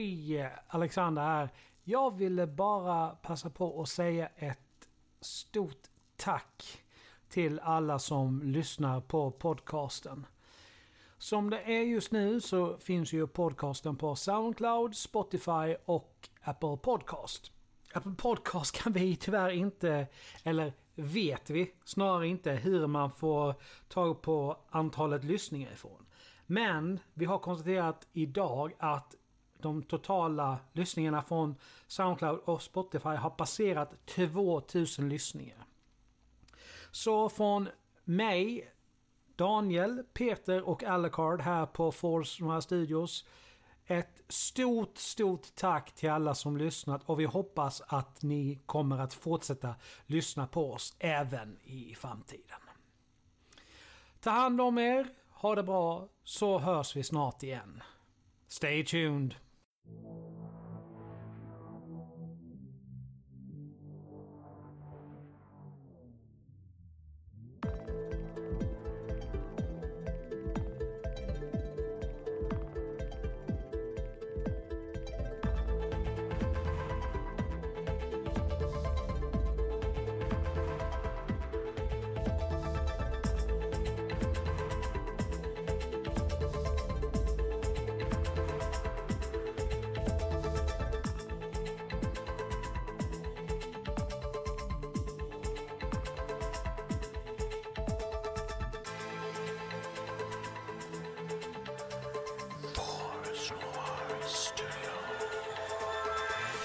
Hej! Alexander här. Jag ville bara passa på att säga ett stort tack till alla som lyssnar på podcasten. Som det är just nu så finns ju podcasten på Soundcloud, Spotify och Apple Podcast. Apple Podcast kan vi tyvärr inte, eller vet vi snarare inte hur man får tag på antalet lyssningar ifrån. Men vi har konstaterat idag att de totala lyssningarna från Soundcloud och Spotify har passerat 2000 lyssningar. Så från mig, Daniel, Peter och Alucard här på Force Studios. Ett stort, stort tack till alla som lyssnat och vi hoppas att ni kommer att fortsätta lyssna på oss även i framtiden. Ta hand om er, ha det bra, så hörs vi snart igen. Stay tuned!